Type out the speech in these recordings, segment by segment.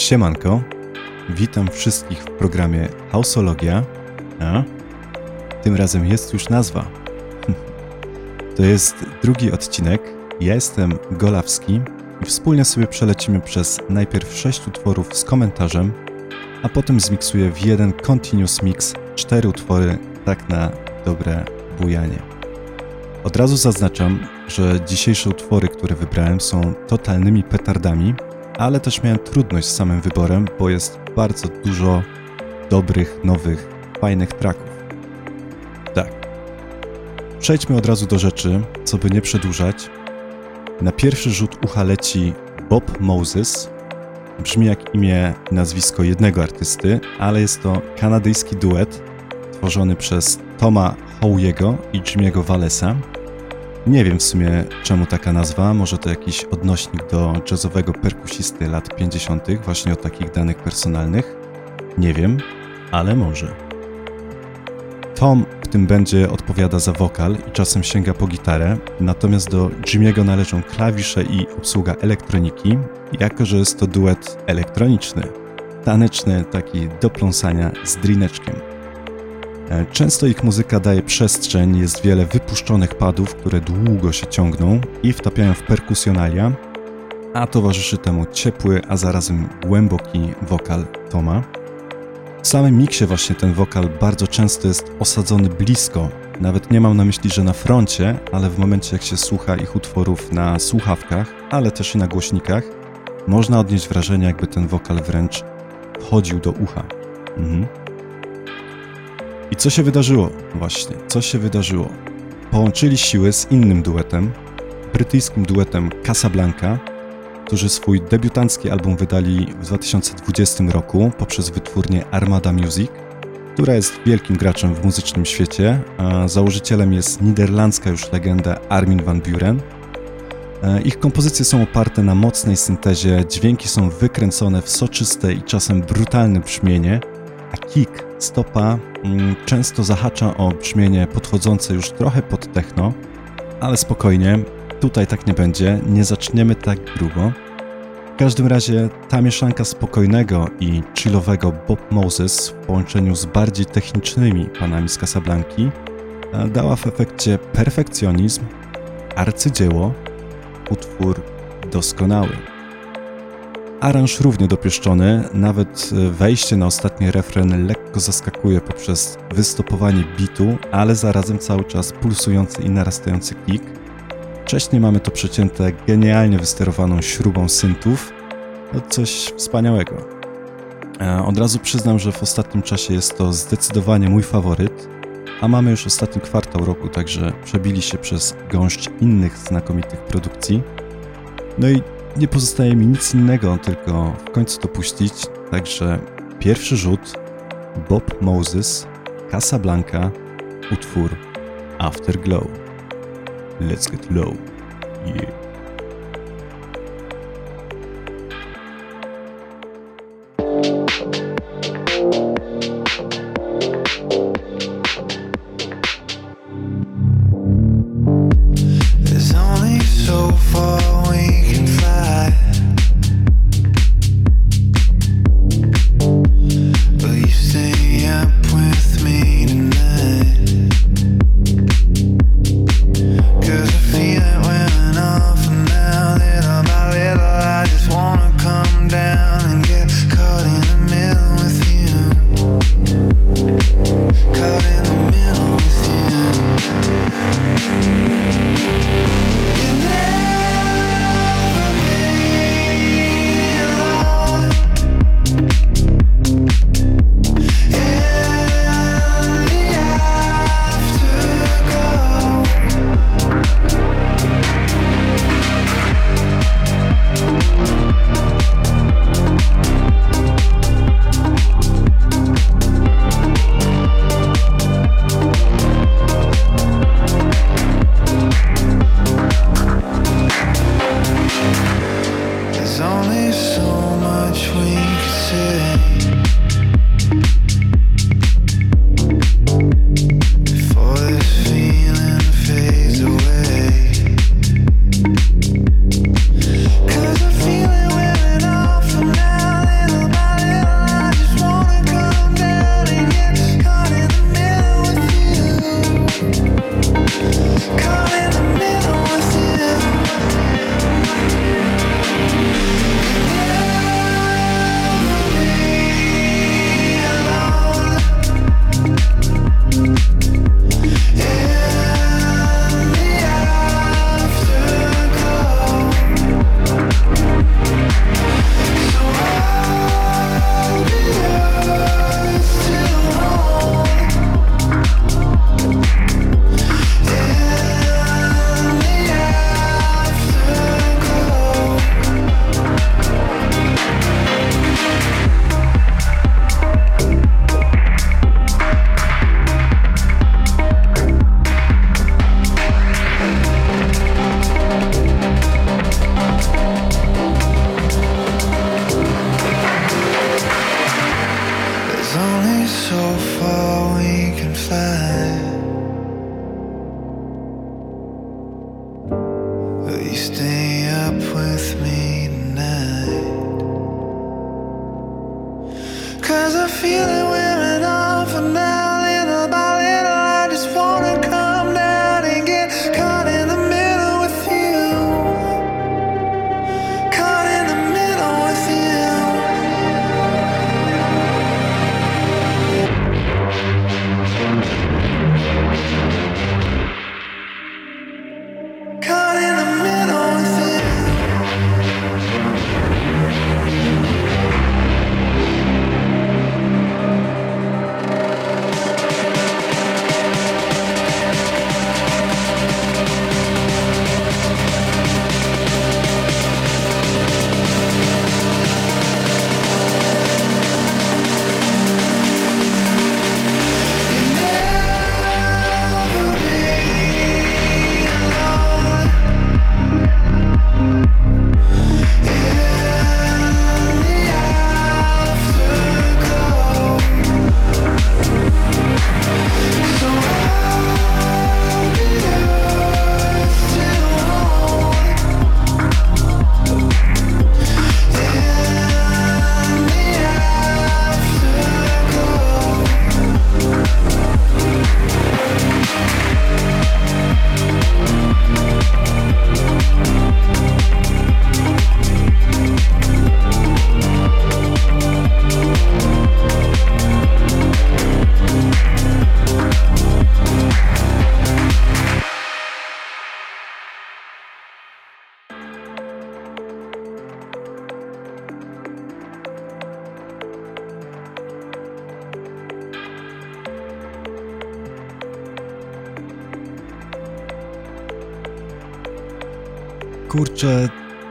Siemanko, witam wszystkich w programie Hausologia. A? Tym razem jest już nazwa. To jest drugi odcinek. Ja jestem Golawski i wspólnie sobie przelecimy przez najpierw sześć utworów z komentarzem, a potem zmiksuję w jeden continuous mix cztery utwory tak na dobre bujanie. Od razu zaznaczam, że dzisiejsze utwory, które wybrałem są totalnymi petardami, ale też miałem trudność z samym wyborem, bo jest bardzo dużo dobrych, nowych, fajnych tracków. Tak. Przejdźmy od razu do rzeczy, co by nie przedłużać. Na pierwszy rzut ucha leci Bob Moses. Brzmi jak imię i nazwisko jednego artysty, ale jest to kanadyjski duet tworzony przez Toma Howiego i Jimmy'ego Valesa. Nie wiem w sumie czemu taka nazwa, może to jakiś odnośnik do jazzowego perkusisty lat 50., właśnie o takich danych personalnych. Nie wiem, ale może. Tom w tym będzie odpowiada za wokal i czasem sięga po gitarę, natomiast do Jimmy'ego należą klawisze i obsługa elektroniki, jako że jest to duet elektroniczny, taneczny, taki do pląsania z drineczkiem. E, Często ich muzyka daje przestrzeń, jest wiele wypuszczonych padów, które długo się ciągną i wtapiają w perkusjonalia, a towarzyszy temu ciepły, a zarazem głęboki wokal Toma. W samym miksie właśnie ten wokal bardzo często jest osadzony blisko. Nawet nie mam na myśli, że na froncie, ale w momencie jak się słucha ich utworów na słuchawkach, ale też i na głośnikach, można odnieść wrażenie, jakby ten wokal wręcz wchodził do ucha. Mhm. I co się wydarzyło? Właśnie, co się wydarzyło? Połączyli siły z innym duetem, brytyjskim duetem Casablanca, którzy swój debiutancki album wydali w 2020 roku poprzez wytwórnię Armada Music, która jest wielkim graczem w muzycznym świecie. Założycielem jest niderlandzka już legenda Armin van Buren. E, Ich kompozycje są oparte na mocnej syntezie, dźwięki są wykręcone w soczyste i czasem brutalne brzmienie, a kick, stopa mm, często zahacza o brzmienie podchodzące już trochę pod techno, ale spokojnie, tutaj tak nie będzie, nie zaczniemy tak grubo. W każdym razie ta mieszanka spokojnego i chillowego Bob Moses w połączeniu z bardziej technicznymi panami z Casablanki e, dała w efekcie perfekcjonizm, arcydzieło, utwór doskonały. Aranż równie dopieszczony, nawet e, wejście na ostatni refren lekko zaskakuje poprzez wystopowanie bitu, ale zarazem cały czas pulsujący i narastający kick. Wcześniej mamy to przecięte genialnie wysterowaną śrubą syntów, no coś wspaniałego. E, Od razu przyznam, że w ostatnim czasie jest to zdecydowanie mój faworyt, a mamy już ostatni kwartał roku, także przebili się przez gąszcz innych znakomitych produkcji. No i nie pozostaje mi nic innego, tylko w końcu to puścić. Także pierwszy rzut Bob Moses, Casablanca, utwór Afterglow. Let's get low. Yeah.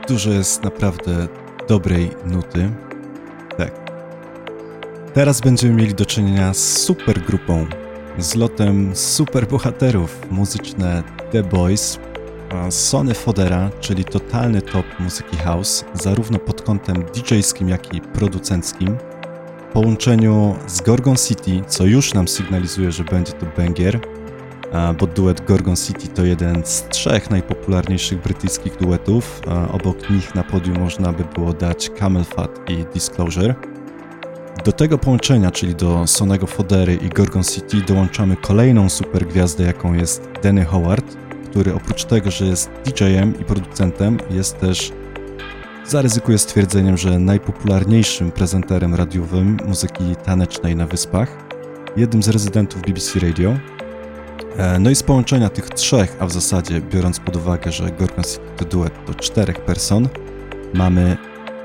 Dużo jest naprawdę dobrej nuty. Tak. Teraz będziemy mieli do czynienia z super grupą, z lotem super bohaterów muzyczne The Boys, Sony Fodera, czyli totalny top muzyki house, zarówno pod kątem DJ-skim, jak i producenckim. W połączeniu z Gorgon City, co już nam sygnalizuje, że będzie to banger, bo duet Gorgon City to jeden z trzech najpopularniejszych brytyjskich duetów. Obok nich na podium można by było dać Camel Fat i Disclosure. Do tego połączenia, czyli do Sonego Fodery i Gorgon City, dołączamy kolejną super gwiazdę, jaką jest Danny Howard, który oprócz tego, że jest DJ-em i producentem, jest też, zaryzykuję stwierdzeniem, że najpopularniejszym prezenterem radiowym muzyki tanecznej na Wyspach, jednym z rezydentów BBC Radio. E, No i z połączenia tych trzech, a w zasadzie biorąc pod uwagę, że Gorgon City to duet do czterech person, mamy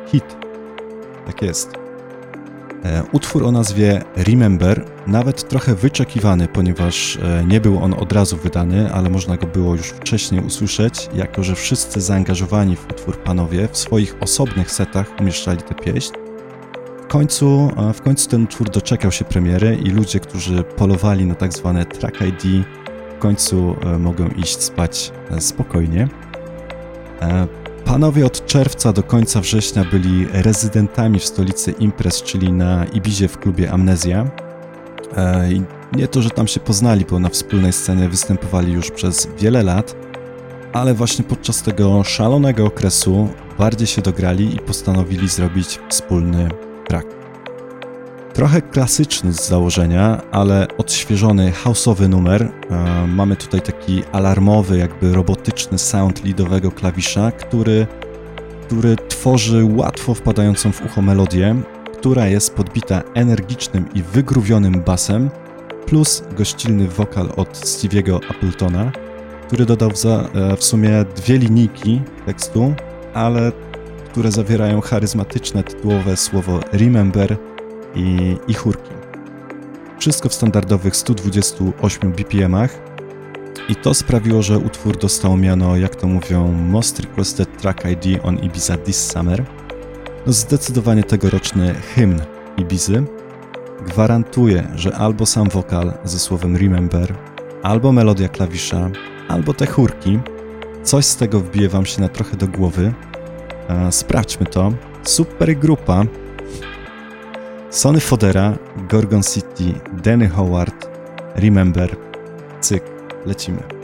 hit. Tak jest. E, Utwór o nazwie Remember, nawet trochę wyczekiwany, ponieważ e, nie był on od razu wydany, ale można go było już wcześniej usłyszeć, jako że wszyscy zaangażowani w utwór panowie w swoich osobnych setach umieszczali tę pieśń. W końcu, w końcu ten utwór doczekał się premiery i ludzie, którzy polowali na tak zwane track ID, w końcu e, mogą iść spać e, spokojnie. E, Panowie od czerwca do końca września byli rezydentami w stolicy imprez, czyli na Ibizie w klubie Amnezja. Nie to, że tam się poznali, bo na wspólnej scenie występowali już przez wiele lat, ale właśnie podczas tego szalonego okresu bardziej się dograli i postanowili zrobić wspólny track. Trochę klasyczny z założenia, ale odświeżony houseowy numer. E, mamy tutaj taki alarmowy, jakby robotyczny sound lidowego klawisza, który, który tworzy łatwo wpadającą w ucho melodię, która jest podbita energicznym i wygrówionym basem, plus gościnny wokal od Stevie'ego Appletona, który dodał w, za, e, w sumie dwie linijki tekstu, ale które zawierają charyzmatyczne tytułowe słowo Remember i, i chórki. Wszystko w standardowych 128 BPM-ach i to sprawiło, że utwór dostał miano, jak to mówią, Most Requested Track ID on Ibiza This Summer. No zdecydowanie tegoroczny hymn Ibizy gwarantuje, że albo sam wokal ze słowem Remember, albo melodia klawisza, albo te chórki, coś z tego wbije wam się na trochę do głowy. E, sprawdźmy to. Super grupa. Sony Fodera, Gorgon City, Danny Howard, Remember. Cyk, lecimy.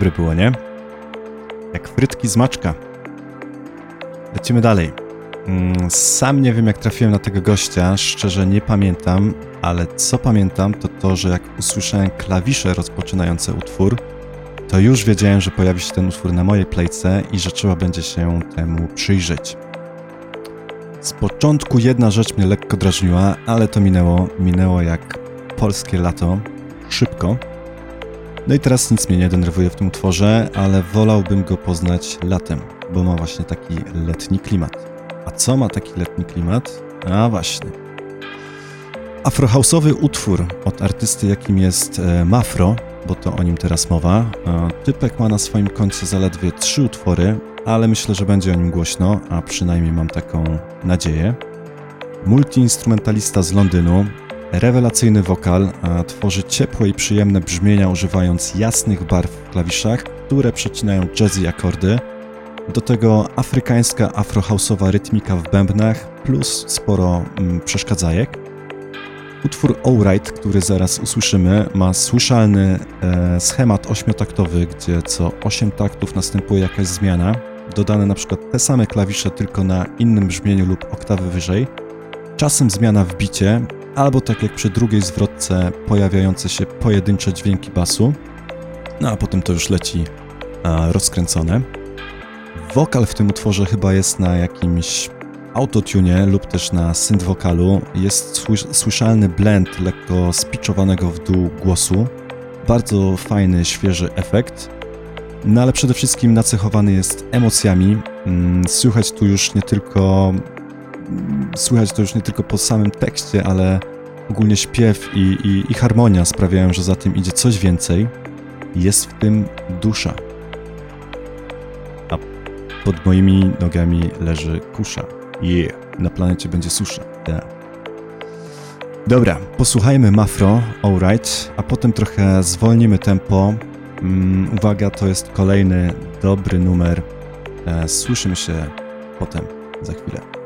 Dobre było, nie? Jak frytki z maczka. Lecimy dalej. Mm, Sam nie wiem, jak trafiłem na tego gościa, szczerze nie pamiętam, ale co pamiętam, to to, że jak usłyszałem klawisze rozpoczynające utwór, to już wiedziałem, że pojawi się ten utwór na mojej playce i że trzeba będzie się temu przyjrzeć. Z początku jedna rzecz mnie lekko drażniła, ale to minęło, minęło jak polskie lato, szybko. No i teraz nic mnie nie denerwuje w tym utworze, ale wolałbym go poznać latem, bo ma właśnie taki letni klimat. A co ma taki letni klimat? A właśnie. Afrohouse'owy utwór od artysty, jakim jest e, Mafro, bo to o nim teraz mowa. E, Typek ma na swoim koncie zaledwie trzy utwory, ale myślę, że będzie o nim głośno, a przynajmniej mam taką nadzieję. Multiinstrumentalista z Londynu, rewelacyjny wokal, tworzy ciepłe i przyjemne brzmienia używając jasnych barw w klawiszach, które przecinają jazzy akordy. Do tego afrykańska afrohouse'owa rytmika w bębnach plus sporo mm, przeszkadzajek. Utwór Alright, który zaraz usłyszymy, ma słyszalny e, schemat ośmiotaktowy, gdzie co 8 taktów następuje jakaś zmiana, dodane na przykład te same klawisze tylko na innym brzmieniu lub oktawy wyżej. Czasem zmiana w bicie, albo tak jak przy drugiej zwrotce pojawiające się pojedyncze dźwięki basu, no a potem to już leci a, rozkręcone. Wokal w tym utworze chyba jest na jakimś autotune lub też na synth wokalu. Jest słysz- słyszalny blend lekko spiczowanego w dół głosu. Bardzo fajny, świeży efekt. No ale przede wszystkim nacechowany jest emocjami. Mm, Słychać tu już nie tylko słychać to już nie tylko po samym tekście, ale ogólnie śpiew i, i, i harmonia sprawiają, że za tym idzie coś więcej. Jest w tym dusza. A pod moimi nogami leży kusza. Yeah, na planecie będzie susza. Yeah. Dobra, posłuchajmy Mafro, alright, a potem trochę zwolnimy tempo. Mm, uwaga, to jest kolejny dobry numer. E, słyszymy się potem, za chwilę.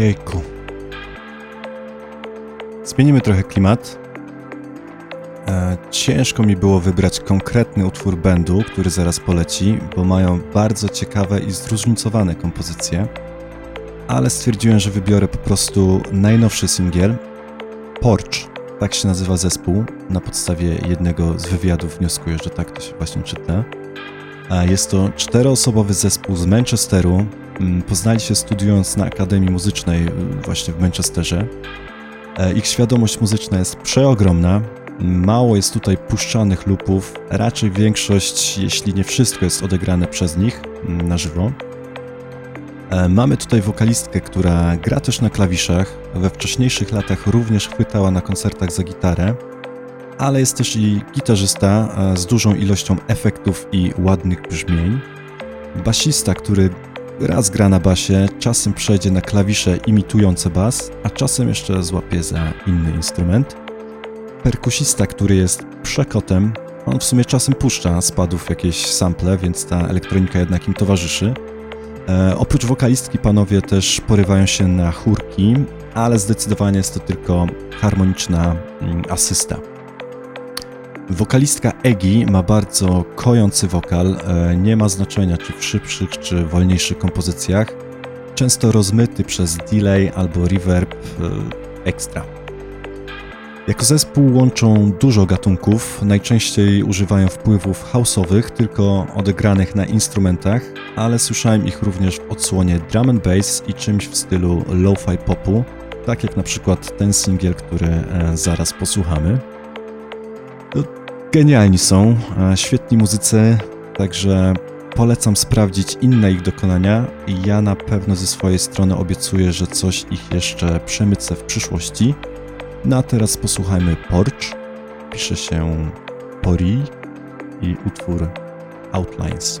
Jejku. Zmienimy trochę klimat. E, ciężko mi było wybrać konkretny utwór bandu, który zaraz poleci, bo mają bardzo ciekawe i zróżnicowane kompozycje. Ale stwierdziłem, że wybiorę po prostu najnowszy singiel. Porch, tak się nazywa zespół. Na podstawie jednego z wywiadów wnioskuję, że tak to się właśnie czyta. A Jest to czteroosobowy zespół z Manchesteru. Mm, Poznali się studiując na Akademii Muzycznej y, właśnie w Manchesterze. E, Ich świadomość muzyczna jest przeogromna. Mało jest tutaj puszczanych lupów. Raczej większość, jeśli nie wszystko, jest odegrane przez nich mm, na żywo. E, Mamy tutaj wokalistkę, która gra też na klawiszach. We wcześniejszych latach również chwytała na koncertach za gitarę. ale jest też i gitarzysta e, z dużą ilością efektów i ładnych brzmień. Basista, który raz gra na basie, czasem przejdzie na klawisze imitujące bas, a czasem jeszcze złapie za inny instrument. Perkusista, który jest przekotem, on w sumie czasem puszcza spadów jakieś sample, więc ta elektronika jednak im towarzyszy. E, oprócz wokalistki panowie też porywają się na chórki, ale zdecydowanie jest to tylko harmoniczna mm, asysta. Wokalistka Egi ma bardzo kojący wokal, e, nie ma znaczenia czy w szybszych czy wolniejszych kompozycjach, często rozmyty przez delay albo reverb e, extra. Jako zespół łączą dużo gatunków, najczęściej używają wpływów house'owych, tylko odegranych na instrumentach, ale słyszałem ich również w odsłonie drum and bass i czymś w stylu lo-fi popu, tak jak na przykład ten singiel, który e, zaraz posłuchamy. Genialni są, e, świetni muzycy, także polecam sprawdzić inne ich dokonania i ja na pewno ze swojej strony obiecuję, że coś ich jeszcze przemycę w przyszłości. No a teraz posłuchajmy Porch. Pisze się Pori i utwór Outlines.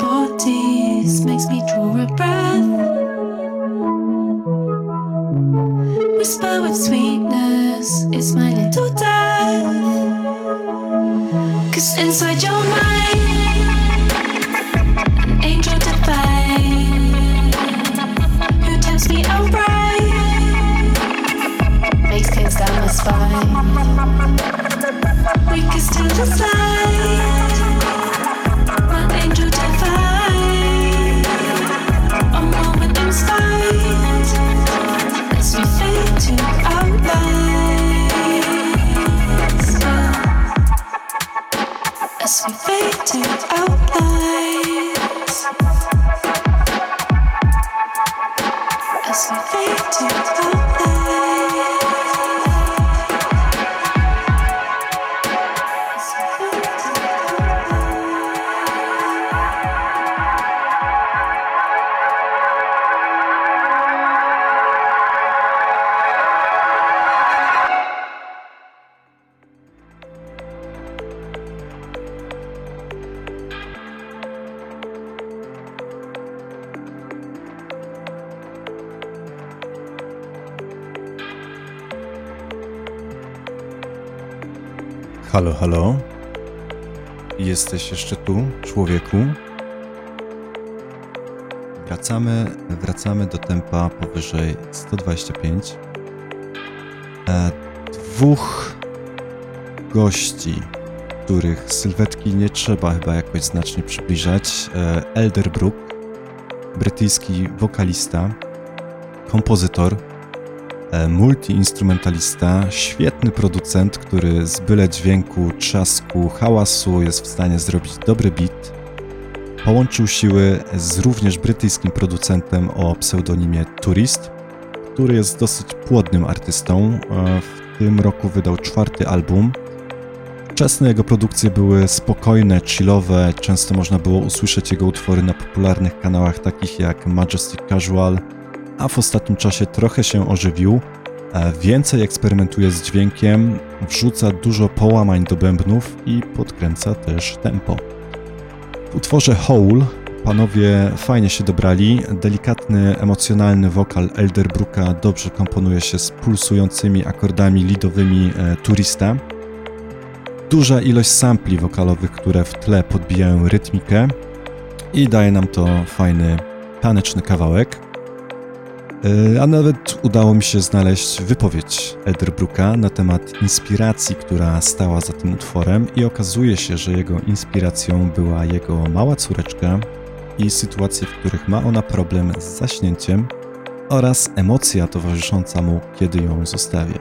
Halo, halo. Jesteś jeszcze tu, człowieku? Wracamy, wracamy do tempa powyżej 125. E, dwóch gości, których sylwetki nie trzeba chyba jakoś znacznie przybliżać. E, Elderbrook, brytyjski wokalista, kompozytor, multiinstrumentalista, świetny producent, który z byle dźwięku, trzasku, hałasu jest w stanie zrobić dobry beat. Połączył siły z również brytyjskim producentem o pseudonimie Tourist, który jest dosyć płodnym artystą. E, W tym roku wydał czwarty album. Wczesne jego produkcje były spokojne, chillowe, często można było usłyszeć jego utwory na popularnych kanałach takich jak Majestic Casual, a w ostatnim czasie trochę się ożywił. e, więcej eksperymentuje z dźwiękiem, wrzuca dużo połamań do bębnów i podkręca też tempo. W utworze Hole panowie fajnie się dobrali. Delikatny, emocjonalny wokal Elderbrooka dobrze komponuje się z pulsującymi akordami lidowymi e, Turista. Duża ilość sampli wokalowych, które w tle podbijają rytmikę i daje nam to fajny, taneczny kawałek. E, A nawet udało mi się znaleźć wypowiedź Elderbrooka na temat inspiracji, która stała za tym utworem, i okazuje się, że jego inspiracją była jego mała córeczka i sytuacje, w których ma ona problem z zaśnięciem oraz emocja towarzysząca mu, kiedy ją zostawi.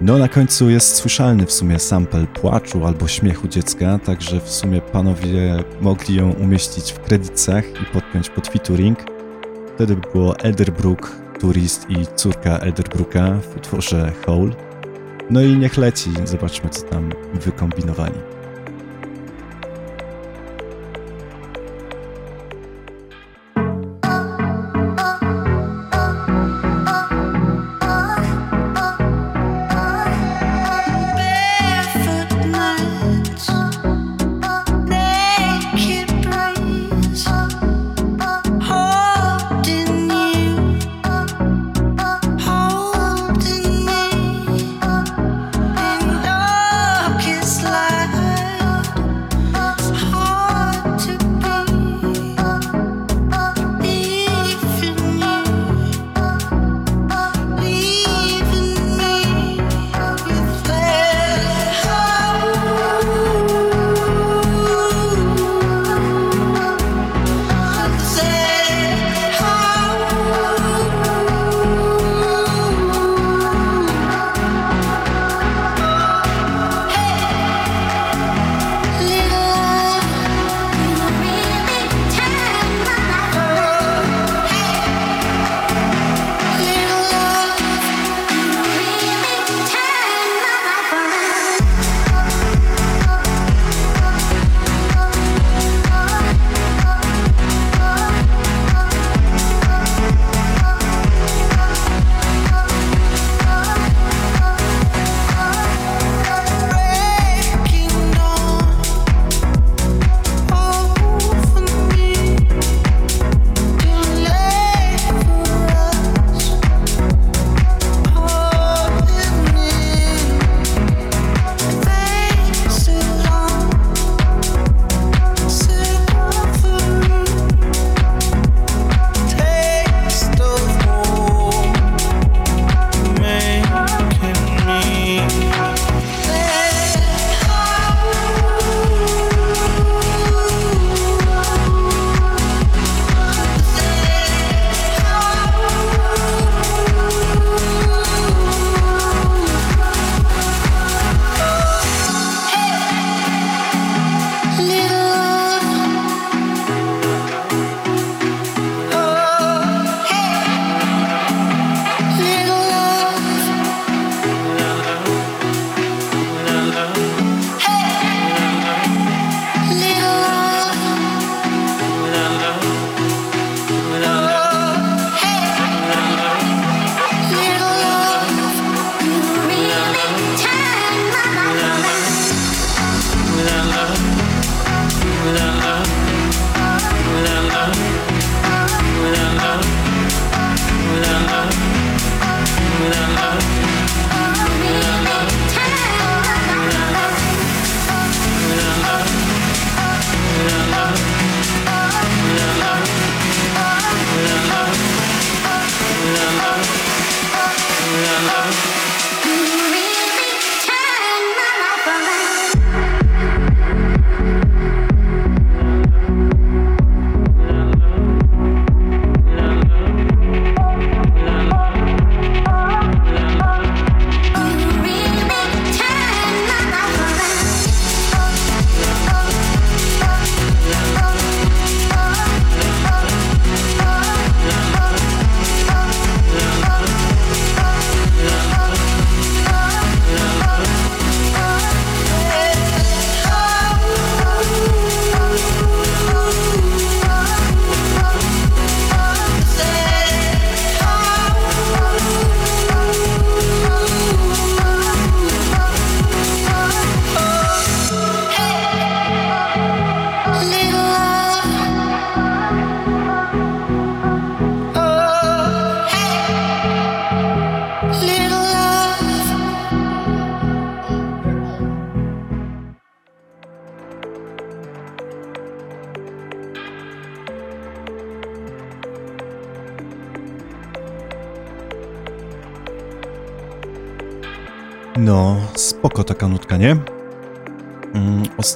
No, na końcu jest słyszalny w sumie sample płaczu albo śmiechu dziecka, także w sumie panowie mogli ją umieścić w kredytach i podpiąć pod featuring. Wtedy by było Elderbrook, Turist i córka Elderbrooka w utworze Hole. No i niech leci, zobaczmy co tam wykombinowali.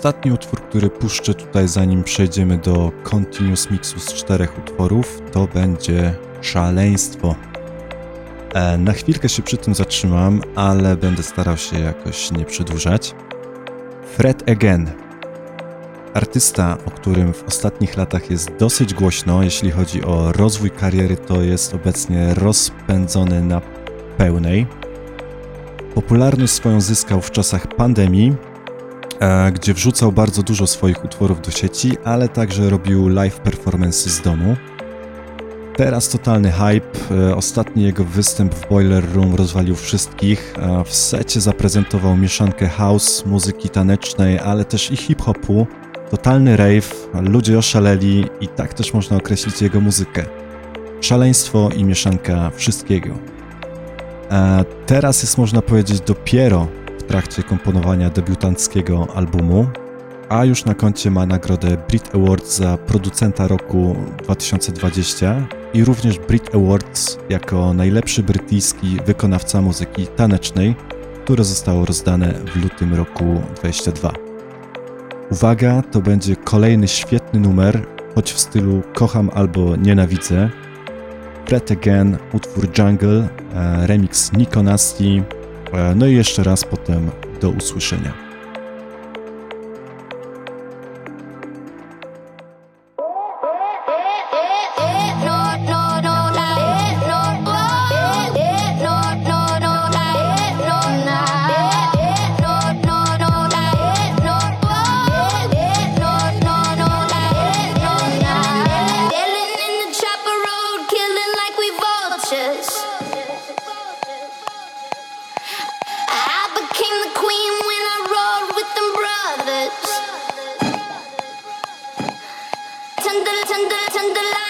Ostatni utwór, który puszczę tutaj, zanim przejdziemy do Continuous Mixu z czterech utworów, to będzie Szaleństwo. E, na chwilkę się przy tym zatrzymam, ale będę starał się jakoś nie przedłużać. Fred Again. Artysta, o którym w ostatnich latach jest dosyć głośno, jeśli chodzi o rozwój kariery, to jest obecnie rozpędzony na pełnej. Popularność swoją zyskał w czasach pandemii, gdzie wrzucał bardzo dużo swoich utworów do sieci, ale także robił live performance z domu. Teraz totalny hype. E, Ostatni jego występ w Boiler Room rozwalił wszystkich. E, W secie zaprezentował mieszankę house, muzyki tanecznej, ale też i hip-hopu. Totalny rave, ludzie oszaleli i tak też można określić jego muzykę. Szaleństwo i mieszanka wszystkiego. E, Teraz jest można powiedzieć dopiero w trakcie komponowania debiutanckiego albumu, a już na koncie ma nagrodę Brit Awards za producenta roku 2020 i również Brit Awards jako najlepszy brytyjski wykonawca muzyki tanecznej, które zostało rozdane w lutym roku 2022. Uwaga, to będzie kolejny świetny numer, choć w stylu kocham albo nienawidzę. Fred Again, utwór Jungle, e, remix e, no i jeszcze raz potem do usłyszenia. Tender, tender, tender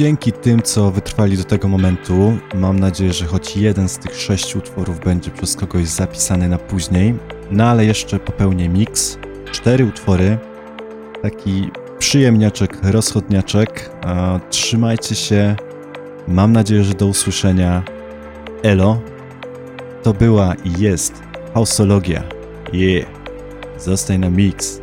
dzięki tym, co wytrwali do tego momentu, mam nadzieję, że choć jeden z tych sześciu utworów będzie przez kogoś zapisany na później. No ale jeszcze popełnię miks. Cztery utwory. Taki przyjemniaczek, rozchodniaczek. Trzymajcie się. Mam nadzieję, że do usłyszenia. Elo. To była i jest Hausologia. Yeah. Zostań na mix.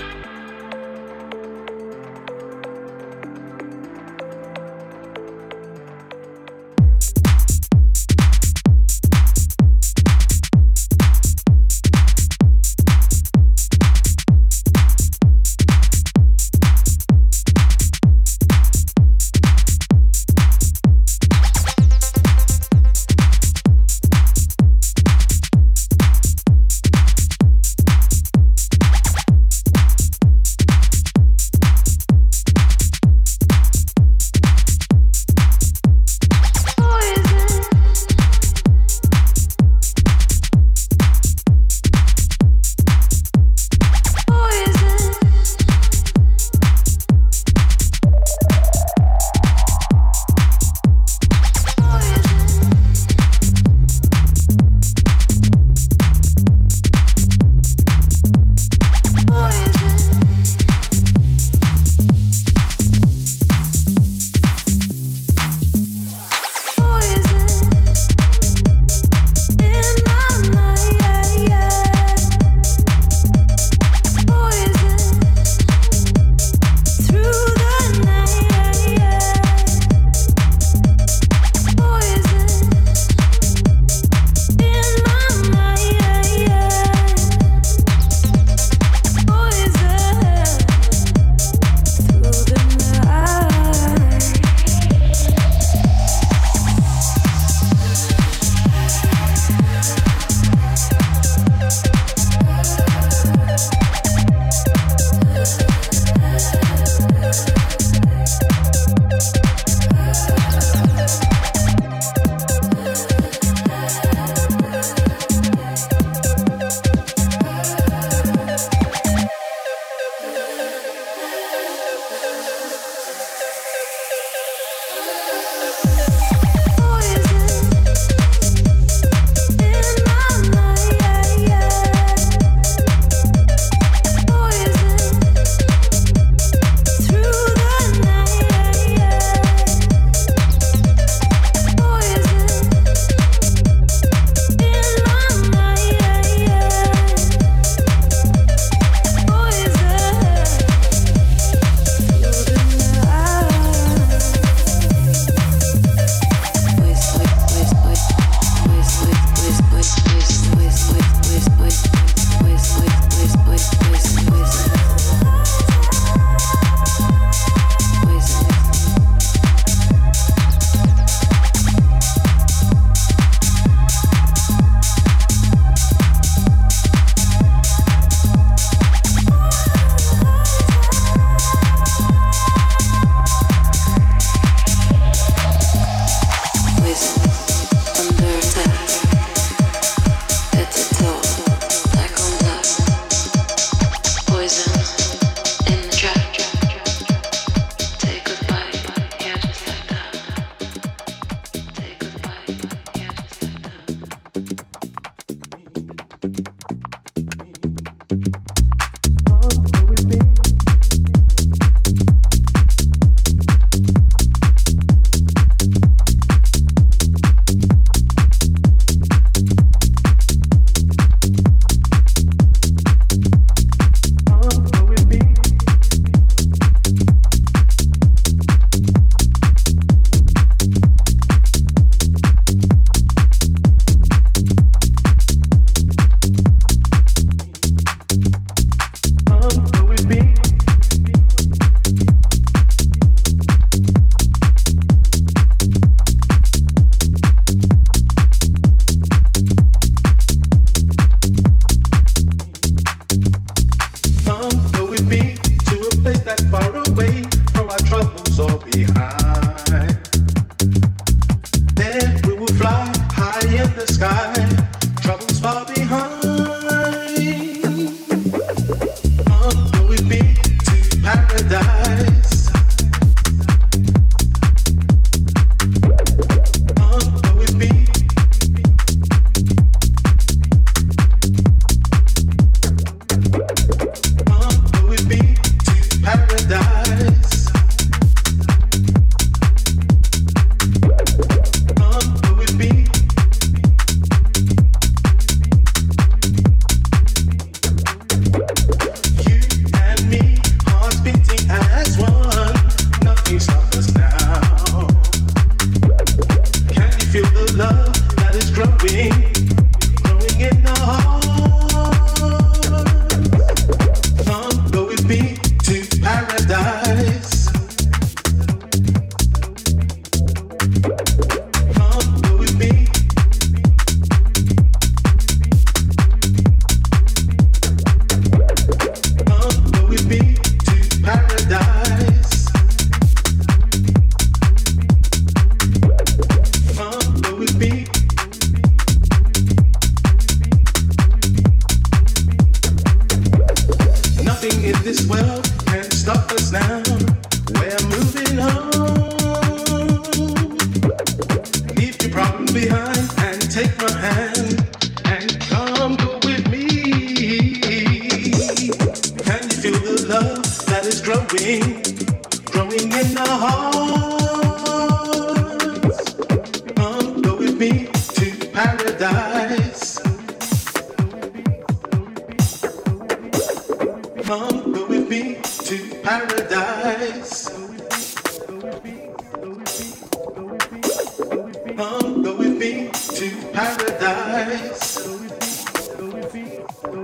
So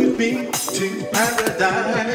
it beat to paradise.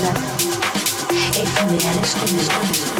love. If only I understood.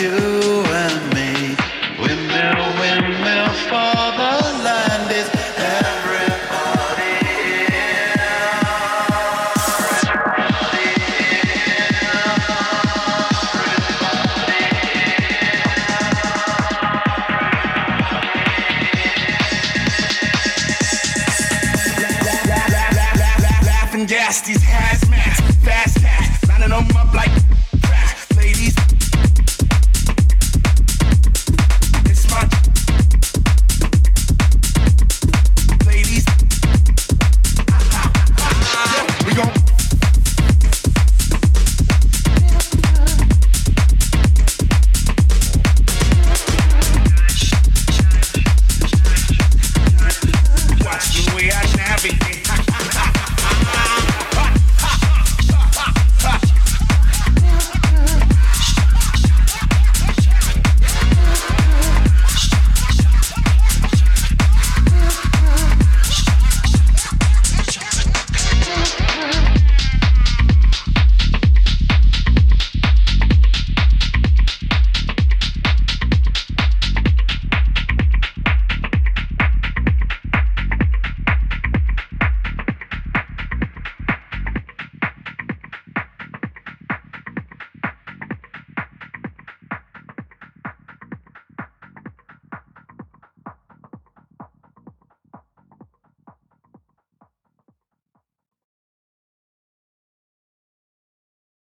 You